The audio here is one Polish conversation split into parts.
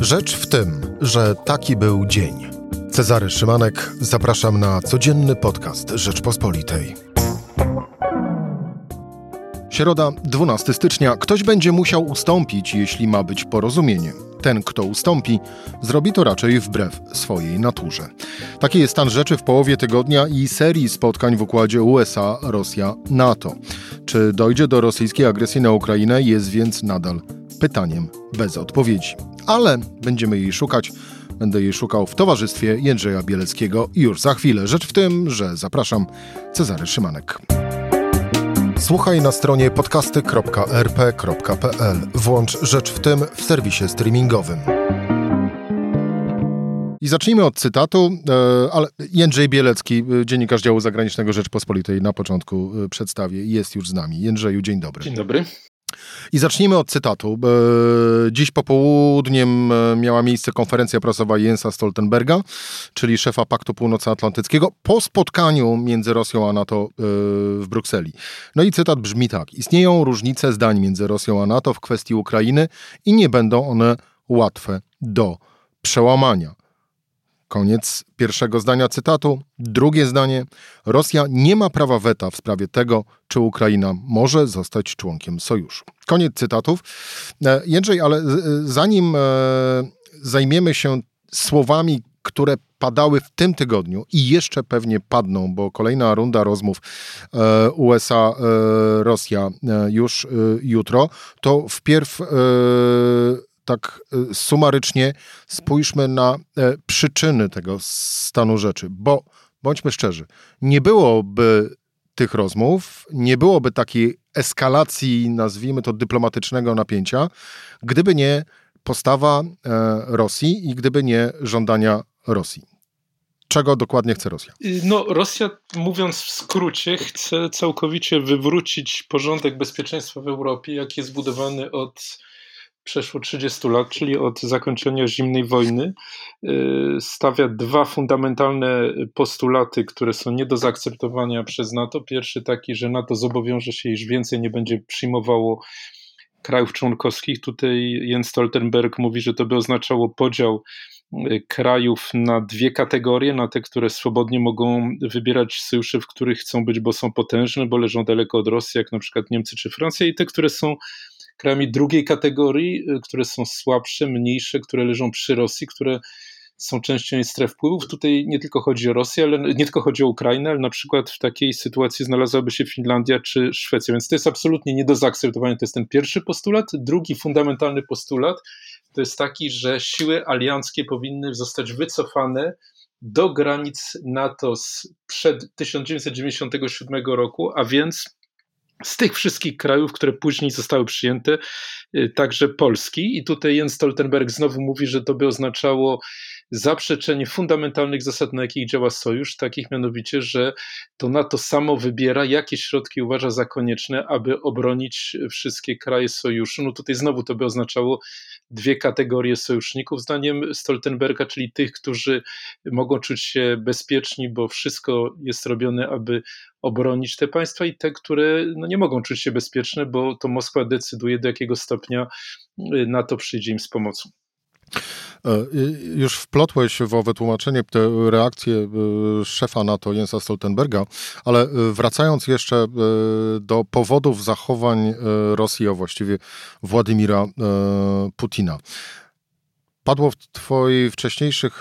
Rzecz w tym, że taki był dzień. Cezary Szymanek, zapraszam na codzienny podcast Rzeczpospolitej. Środa, 12 stycznia. Ktoś będzie musiał ustąpić, jeśli ma być porozumienie. Ten, kto ustąpi, zrobi to raczej wbrew swojej naturze. Taki jest stan rzeczy w połowie tygodnia i serii spotkań w układzie USA, Rosja, NATO. Czy dojdzie do rosyjskiej agresji na Ukrainę, jest więc nadal pytaniem bez odpowiedzi. Ale będziemy jej szukać. Będę jej szukał w towarzystwie Jędrzeja Bieleckiego już za chwilę. Rzecz w tym, że zapraszam Cezary Szymanek. Słuchaj na stronie podcasty.rp.pl. Włącz Rzecz w tym w serwisie streamingowym. I zacznijmy od cytatu, e, ale Jędrzej Bielecki, e, dziennikarz działu zagranicznego Rzeczpospolitej, na początku e, przedstawię, jest już z nami. Jędrzeju, dzień dobry. Dzień dobry. I zacznijmy od cytatu. Dziś popołudniem miała miejsce konferencja prasowa Jensa Stoltenberga, czyli szefa Paktu Północnoatlantyckiego, po spotkaniu między Rosją a NATO w Brukseli. No i cytat brzmi tak. Istnieją różnice zdań między Rosją a NATO w kwestii Ukrainy i nie będą one łatwe do przełamania. Koniec pierwszego zdania cytatu. Drugie zdanie. Rosja nie ma prawa weta w sprawie tego, czy Ukraina może zostać członkiem sojuszu. Koniec cytatów. E, Jędrzej, ale zanim e, zajmiemy się słowami, które padały w tym tygodniu i jeszcze pewnie padną, bo kolejna runda rozmów e, USA-Rosja już jutro, to wpierw tak y, sumarycznie spójrzmy na e, przyczyny tego stanu rzeczy, bo bądźmy szczerzy, nie byłoby tych rozmów, nie byłoby takiej eskalacji, nazwijmy to dyplomatycznego napięcia, gdyby nie postawa e, Rosji i gdyby nie żądania Rosji. Czego dokładnie chce Rosja? Y, no, Rosja, mówiąc w skrócie, chce całkowicie wywrócić porządek bezpieczeństwa w Europie, jaki jest budowany od przeszło 30 lat, czyli od zakończenia zimnej wojny, y, stawia dwa fundamentalne postulaty, które są nie do zaakceptowania przez NATO. Pierwszy taki, że NATO zobowiąże się, iż więcej nie będzie przyjmowało krajów członkowskich. Tutaj Jens Stoltenberg mówi, że to by oznaczało podział y, krajów na dwie kategorie, na te, które swobodnie mogą wybierać sojusze, w których chcą być, bo są potężne, bo leżą daleko od Rosji, jak na przykład Niemcy czy Francja, i te, które są krajami drugiej kategorii, y, które są słabsze, mniejsze, które leżą przy Rosji, które są częścią stref wpływów. Tutaj nie tylko chodzi o Rosję, ale nie tylko chodzi o Ukrainę, ale na przykład w takiej sytuacji znalazłaby się Finlandia czy Szwecja, więc to jest absolutnie nie do zaakceptowania. To jest ten pierwszy postulat. Drugi fundamentalny postulat to jest taki, że siły alianckie powinny zostać wycofane do granic NATO przed 1997 roku, a więc z tych wszystkich krajów, które później zostały przyjęte, y, także Polski. I tutaj Jens Stoltenberg znowu mówi, że to by oznaczało zaprzeczenie fundamentalnych zasad, na jakich działa sojusz, takich mianowicie, że to NATO samo wybiera, jakie środki uważa za konieczne, aby obronić wszystkie kraje sojuszu. No tutaj znowu to by oznaczało dwie kategorie sojuszników, zdaniem Stoltenberga, czyli tych, którzy mogą czuć się bezpieczni, bo wszystko jest robione, aby obronić te państwa, i te, które no, nie mogą czuć się bezpieczne, bo to Moskwa decyduje, do jakiego stopnia NATO przyjdzie im z pomocą. E, już wplotłeś w owe tłumaczenie te reakcje e, szefa NATO Jensa Stoltenberga, ale e, wracając jeszcze do powodów zachowań Rosji, a właściwie Władimira Putina. Padło w Twojej wcześniejszych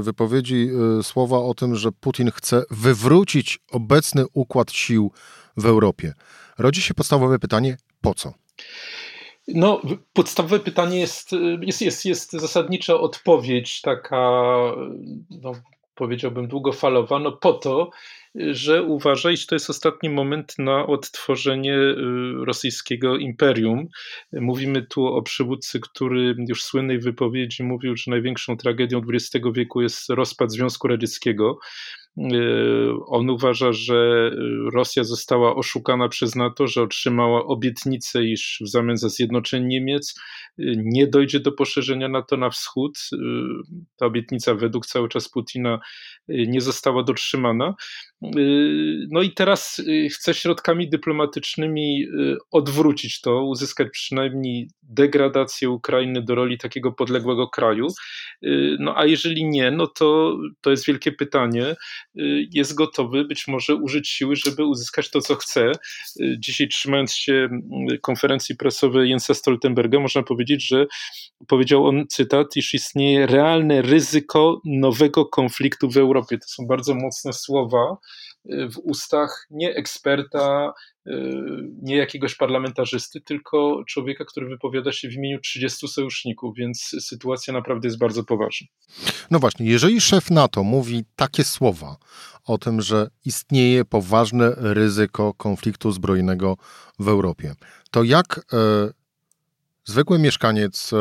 wypowiedzi słowa o tym, że Putin chce wywrócić obecny układ sił w Europie. Rodzi się podstawowe pytanie: po co? No, podstawowe pytanie jest, jest, jest, jest zasadnicza odpowiedź, taka, no, powiedziałbym, długofalowa, no po to, że uważa, iż to jest ostatni moment na odtworzenie y, rosyjskiego imperium. Mówimy tu o przywódcy, który już w słynnej wypowiedzi mówił, że największą tragedią XX wieku jest rozpad Związku Radzieckiego. Y, on uważa, że Rosja została oszukana przez NATO, że otrzymała obietnicę, iż w zamian za zjednoczenie Niemiec y, nie dojdzie do poszerzenia NATO na wschód. Y, ta obietnica według cały czas Putina nie została dotrzymana. No i teraz chce środkami dyplomatycznymi odwrócić to, uzyskać przynajmniej degradację Ukrainy do roli takiego podległego kraju. No a jeżeli nie, no to to jest wielkie pytanie. Jest gotowy być może użyć siły, żeby uzyskać to, co chce. Dzisiaj trzymając się konferencji prasowej Jensa Stoltenberga, można powiedzieć, że powiedział on, cytat, iż istnieje realne ryzyko nowego konfliktu w Europie. To są bardzo mocne słowa y, w ustach nie eksperta, y, nie jakiegoś parlamentarzysty, tylko człowieka, który wypowiada się w imieniu 30 sojuszników, więc sytuacja naprawdę jest bardzo poważna. No właśnie, jeżeli szef NATO mówi takie słowa o tym, że istnieje poważne ryzyko konfliktu zbrojnego w Europie, to jak e, zwykły mieszkaniec e,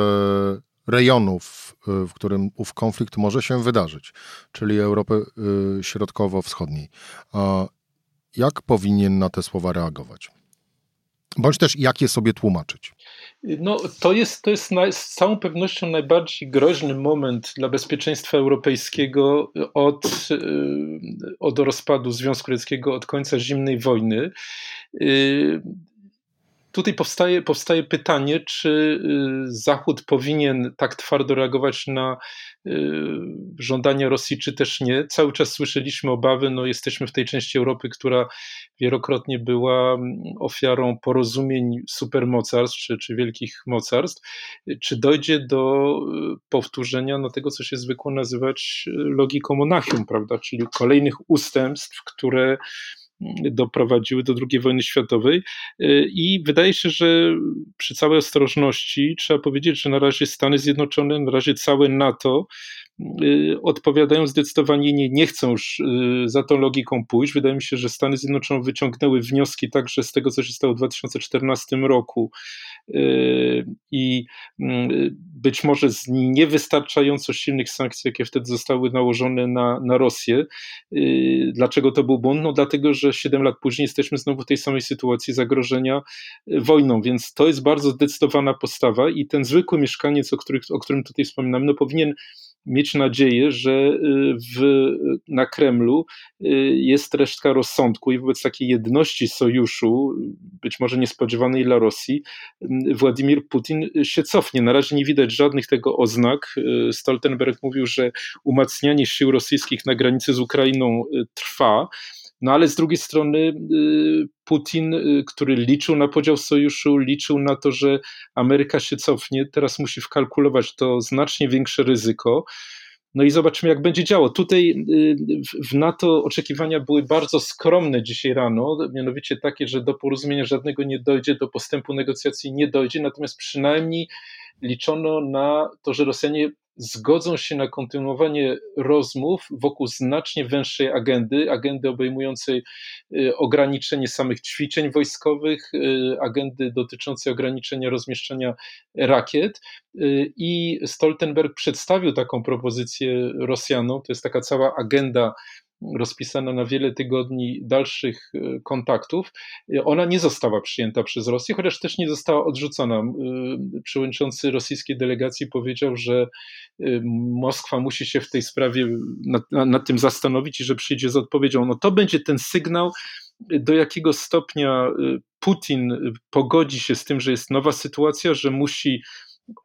rejonów, e, w którym ów konflikt może się wydarzyć, czyli Europy e, Środkowo-Wschodniej, jak powinien na te słowa reagować? Bądź też jak je sobie tłumaczyć? No, to jest, to jest na, z całą pewnością najbardziej groźny moment dla bezpieczeństwa europejskiego od, od rozpadu Związku Radzieckiego, od końca zimnej wojny tutaj powstaje, powstaje pytanie, czy y, Zachód powinien tak twardo reagować na y, żądania Rosji, czy też nie. Cały czas słyszeliśmy obawy, no jesteśmy w tej części Europy, która wielokrotnie była mm, ofiarą porozumień supermocarstw czy, czy wielkich mocarstw. Czy dojdzie do y, powtórzenia no, tego, co się zwykło nazywać logiką Monachium, prawda? czyli kolejnych ustępstw, które doprowadziły do II wojny światowej. Y, I wydaje się, że przy całej ostrożności trzeba powiedzieć, że na razie Stany Zjednoczone, na razie całe NATO odpowiadają zdecydowanie nie, nie chcą już y, za tą logiką pójść. Wydaje mi się, że Stany Zjednoczone wyciągnęły wnioski także z tego, co się stało w 2014 roku i mm, być może z niewystarczająco silnych sankcji, jakie wtedy zostały nałożone na, na Rosję. Dlaczego to był błąd? No dlatego, że 7 lat później jesteśmy znowu w tej samej sytuacji zagrożenia wojną, więc to jest bardzo zdecydowana postawa i ten zwykły mieszkaniec, o, których, o którym tutaj wspominamy, no powinien mieć nadzieję, że y, w, na Kremlu y, jest resztka rozsądku i wobec takiej jedności sojuszu, być może niespodziewanej dla Rosji, y, Władimir Putin się cofnie. Na razie nie widać żadnych tego oznak. Stoltenberg mówił, że umacnianie sił rosyjskich na granicy z Ukrainą trwa. No ale z drugiej strony y, Putin, y, który liczył na podział sojuszu, liczył na to, że Ameryka się cofnie, teraz musi wkalkulować to znacznie większe ryzyko. No i zobaczymy, jak będzie działo. Tutaj y, w NATO oczekiwania były bardzo skromne dzisiaj rano, mianowicie takie, że do porozumienia żadnego nie dojdzie, do postępu negocjacji nie dojdzie, natomiast przynajmniej liczono na to, że Rosjanie zgodzą się na kontynuowanie rozmów wokół znacznie węższej agendy, agendy obejmującej y, ograniczenie samych ćwiczeń wojskowych, y, agendy dotyczącej ograniczenia rozmieszczania rakiet. Y, I Stoltenberg przedstawił taką propozycję Rosjanom. To jest taka cała agenda rozpisana na wiele tygodni dalszych e, kontaktów, e, ona nie została przyjęta przez Rosję, chociaż też nie została odrzucona. E, przewodniczący rosyjskiej delegacji powiedział, że Moskwa musi się w tej sprawie nad, nad tym zastanowić i że przyjdzie z odpowiedzią. No to będzie ten sygnał, do jakiego stopnia Putin pogodzi się z tym, że jest nowa sytuacja, że musi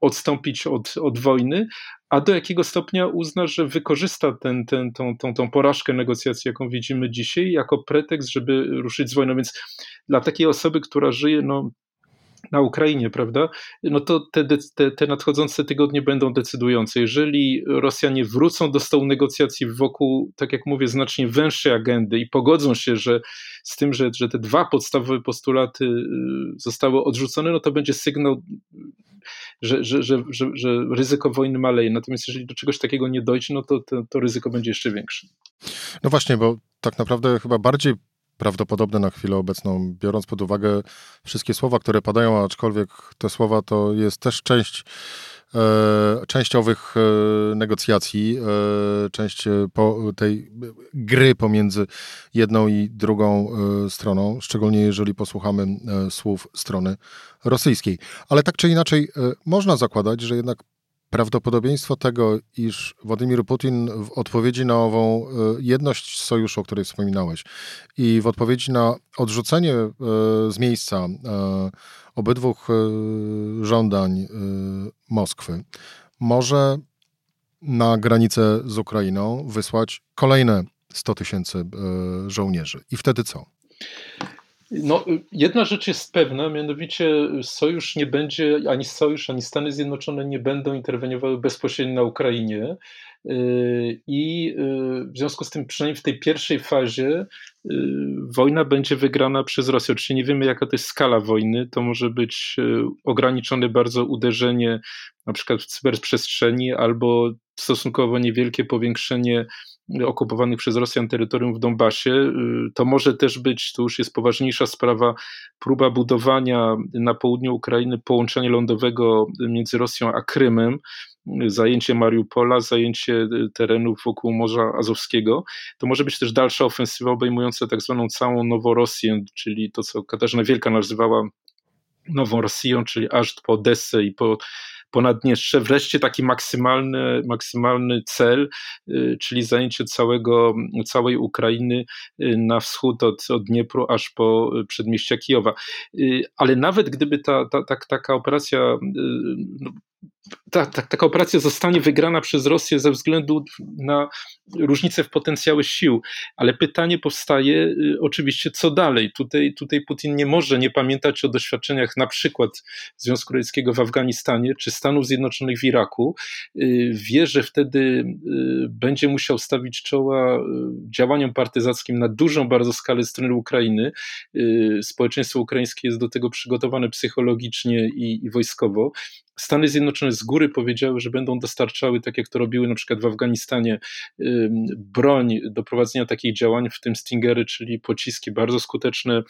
odstąpić od, od wojny, a do jakiego stopnia uzna, że wykorzysta ten, ten, tą, tą, tą porażkę negocjacji, jaką widzimy dzisiaj, jako pretekst, żeby ruszyć z wojną. Więc dla takiej osoby, która żyje no, na Ukrainie, prawda, no to te, te, te nadchodzące tygodnie będą decydujące. Jeżeli Rosjanie wrócą do stołu negocjacji wokół, tak jak mówię, znacznie węższej agendy i pogodzą się, że z tym, że, że te dwa podstawowe postulaty y, zostały odrzucone, no to będzie sygnał że, że, że, że, że ryzyko wojny maleje. Natomiast jeżeli do czegoś takiego nie dojdzie, no to, to, to ryzyko będzie jeszcze większe. No właśnie, bo tak naprawdę chyba bardziej prawdopodobne na chwilę obecną, biorąc pod uwagę wszystkie słowa, które padają, aczkolwiek te słowa to jest też część częściowych e, negocjacji, e, część po, tej gry pomiędzy jedną i drugą stroną, szczególnie jeżeli posłuchamy słów strony rosyjskiej. Ale tak czy inaczej, można zakładać, że jednak prawdopodobieństwo tego, iż Władimir Putin w odpowiedzi na ową e, jedność sojuszu, o której wspominałeś, i w odpowiedzi na odrzucenie e, z miejsca e, obydwu żądań Moskwy, może na granicę z Ukrainą wysłać kolejne 100 tysięcy żołnierzy. I wtedy co? No, jedna rzecz jest pewna, mianowicie sojusz nie będzie, ani sojusz, ani Stany Zjednoczone nie będą interweniowały bezpośrednio na Ukrainie. Y, I y, w związku z tym, przynajmniej w tej pierwszej fazie, y, wojna będzie wygrana przez Rosję. Oczywiście nie wiemy, jaka to jest skala wojny. To może być ograniczone bardzo uderzenie na przykład w cyberprzestrzeni albo stosunkowo niewielkie powiększenie okupowanych przez Rosjan terytorium w Donbasie. Y, to może też być, to już jest poważniejsza sprawa, próba budowania na południu Ukrainy połączenia lądowego między Rosją a Krymem, zajęcie Mariupola, zajęcie terenów wokół Morza Azowskiego. To może być też dalsza ofensywa obejmująca tak zwaną całą Noworosję, czyli to, co Katarzyna Wielka nazywała Nową Rosją, czyli aż po Odessę i po ponad. Wreszcie taki maksymalny, maksymalny cel, y, czyli zajęcie całego, całej Ukrainy y, na wschód od, od Dniepru aż po przedmieścia Kijowa. Ale nawet gdyby ta, ta, ta taka operacja no, ta, ta, taka operacja zostanie wygrana przez Rosję ze względu na różnice w potencjale sił, ale pytanie powstaje y, oczywiście, co dalej? Tutaj, tutaj Putin nie może nie pamiętać o doświadczeniach na przykład Związku Radzieckiego w Afganistanie czy Stanów Zjednoczonych w Iraku. Y, wie, że wtedy y, będzie musiał stawić czoła działaniom partyzackim na dużą bardzo skalę strony Ukrainy. Społeczeństwo ukraińskie jest do tego przygotowane psychologicznie i, i wojskowo. Stany Zjednoczone z góry powiedziały, że będą dostarczały, tak jak to robiły na przykład w Afganistanie, broń do prowadzenia takich działań, w tym Stingery, czyli pociski bardzo skuteczne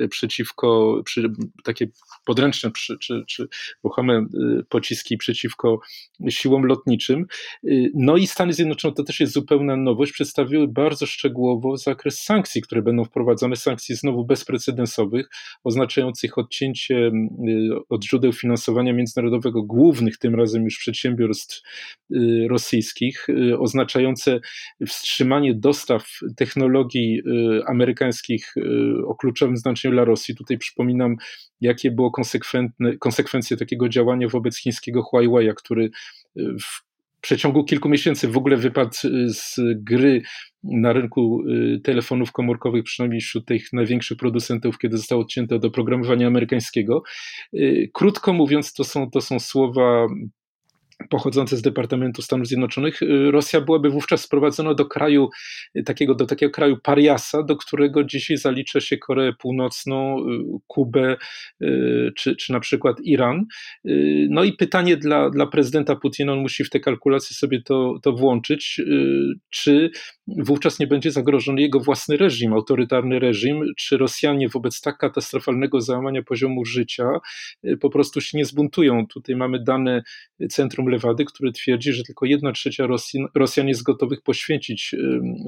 y, przeciwko, przy, takie podręczne czy, czy, czy ruchome y, pociski przeciwko siłom lotniczym. Y, no i Stany Zjednoczone, to też jest zupełna nowość, przedstawiły bardzo szczegółowo zakres sankcji, które będą wprowadzane, sankcji znowu bezprecedensowych, oznaczających odcięcie od źródeł finansowania międzynarodowego głównych tym razem już przedsiębiorstw y, rosyjskich, y, oznaczające wstrzymanie dostaw technologii y, amerykańskich o kluczowym znaczeniu dla Rosji. Tutaj przypominam, jakie było konsekwencje takiego działania wobec chińskiego Huawei'a, który w przeciągu kilku miesięcy w ogóle wypadł z gry na rynku telefonów komórkowych, przynajmniej wśród tych największych producentów, kiedy zostało odcięte od oprogramowania amerykańskiego. Krótko mówiąc, to są, to są słowa pochodzące z Departamentu Stanów Zjednoczonych, y, Rosja byłaby wówczas sprowadzona do kraju, y, takiego, do takiego kraju pariasa, do którego dzisiaj zalicza się Koreę Północną, y, Kubę czy, czy na przykład Iran. No i pytanie dla, dla prezydenta Putina, on musi w te kalkulacje sobie to, to włączyć, czy wówczas nie będzie zagrożony jego własny reżim, autorytarny reżim, czy Rosjanie wobec tak katastrofalnego załamania poziomu życia po prostu się nie zbuntują. Tutaj mamy dane Centrum Lewady, który twierdzi, że tylko jedna trzecia Rosjan, Rosjan jest gotowych poświęcić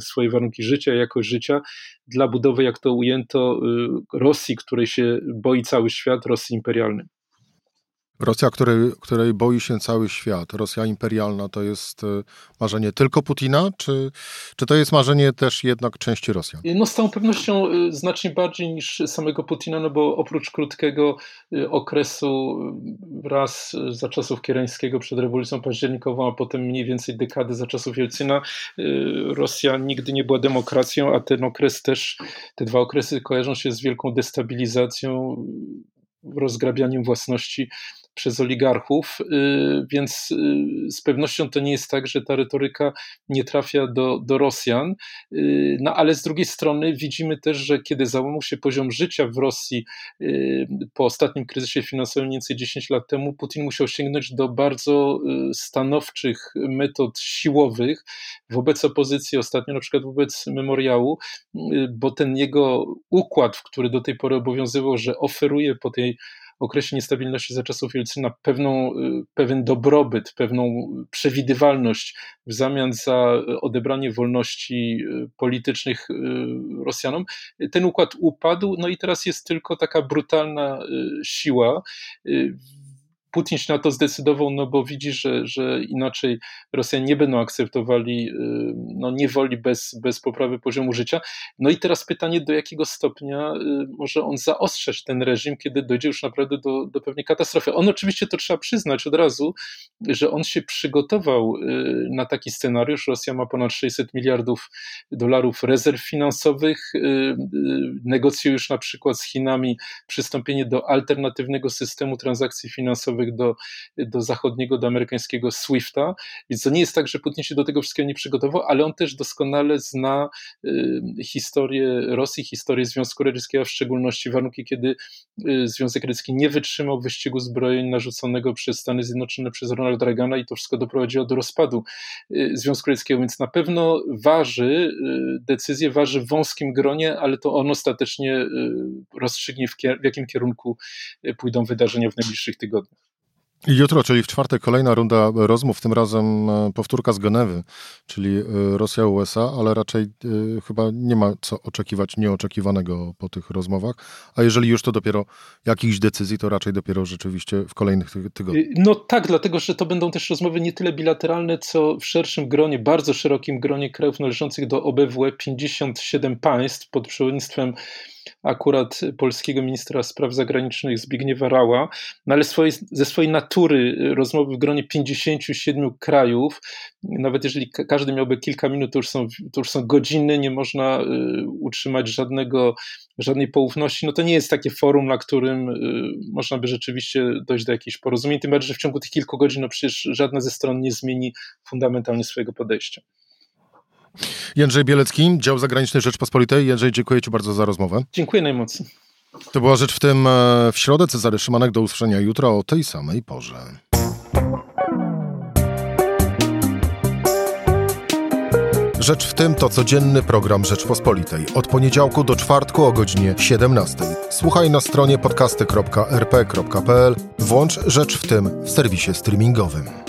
swoje warunki życia, jakość życia dla budowy, jak to ujęto, y, Rosji, której się boi cały świat, Rosji imperialnej. Rosja, której, której boi się cały świat, Rosja imperialna, to jest e, marzenie tylko Putina, czy, czy to jest marzenie też jednak części Rosjan? No z całą pewnością e, znacznie bardziej niż samego Putina, no bo oprócz krótkiego e, okresu raz za czasów Kierańskiego przed rewolucją październikową, a potem mniej więcej dekady za czasów Jelcyna, Rosja nigdy nie była demokracją, a ten okres też, te dwa okresy kojarzą się z wielką destabilizacją rozgrabianiem własności przez oligarchów, y, więc y, z pewnością to nie jest tak, że ta retoryka nie trafia do, do Rosjan. Y, no ale z drugiej strony widzimy też, że kiedy załamał się poziom życia w Rosji po ostatnim kryzysie finansowym mniej więcej 10 lat temu, Putin musiał sięgnąć do bardzo stanowczych metod siłowych wobec opozycji, ostatnio na przykład wobec memoriału, bo ten jego układ, który do tej pory obowiązywał, że oferuje po tej okresie niestabilności za czasów Jelcyna pewną, y, pewien dobrobyt, pewną przewidywalność w zamian za odebranie wolności y, politycznych y, Rosjanom. Ten układ upadł, no i teraz jest tylko taka brutalna siła Putin się na to zdecydował, no bo widzi, że, że inaczej Rosjanie nie będą akceptowali no, niewoli bez, bez poprawy poziomu życia. No i teraz pytanie, do jakiego stopnia może on zaostrzać ten reżim, kiedy dojdzie już naprawdę do, do pewnej katastrofy. On oczywiście, to trzeba przyznać od razu, że on się przygotował na taki scenariusz. Rosja ma ponad 600 miliardów dolarów rezerw finansowych, negocjuje już na przykład z Chinami przystąpienie do alternatywnego systemu transakcji finansowych do, do zachodniego, do amerykańskiego SWIFTA. Więc to nie jest tak, że Putin się do tego wszystkiego nie przygotował, ale on też doskonale zna y, historię Rosji, historię Związku Radzieckiego, w szczególności warunki, kiedy y, Związek Radziecki nie wytrzymał wyścigu zbrojeń narzuconego przez Stany Zjednoczone, przez Ronalda Reagana i to wszystko doprowadziło do rozpadu y, Związku Radzieckiego, więc na pewno waży, decyzję waży w wąskim gronie, ale to on ostatecznie rozstrzygnie w, w jakim kierunku pójdą wydarzenia w najbliższych tygodniach. Jutro, czyli w czwartek, kolejna runda rozmów, tym razem e, powtórka z Genewy, czyli e, Rosja-USA, ale raczej y, chyba nie ma co oczekiwać nieoczekiwanego po tych rozmowach. A jeżeli już to dopiero jakichś decyzji, to raczej dopiero rzeczywiście w kolejnych tygodniach. No tak, dlatego że to będą też rozmowy nie tyle bilateralne, co w szerszym gronie, bardzo szerokim gronie krajów należących do OBWE 57 państw pod przewodnictwem akurat polskiego ministra spraw zagranicznych Zbigniewa Rała, no ale swoje, ze swojej natury rozmowy w gronie 57 krajów, nawet jeżeli każdy miałby kilka minut, to już są, to już są godziny, nie można y, utrzymać żadnego, żadnej poufności, no to nie jest takie forum, na którym y, można by rzeczywiście dojść do jakichś porozumień, tym bardziej, że w ciągu tych kilku godzin no przecież żadna ze stron nie zmieni fundamentalnie swojego podejścia. Jędrzej Bielecki, dział zagraniczny Rzeczpospolitej. Jędrzej, dziękuję Ci bardzo za rozmowę. Dziękuję najmocniej. To była rzecz w tym e, w środę. Cezary Szymanek, do usłyszenia jutro o tej samej porze. Rzecz w tym to codzienny program Rzeczpospolitej. Od poniedziałku do czwartku o godzinie 17. Słuchaj na stronie podcasty.rp.pl. Włącz Rzecz w tym w serwisie streamingowym.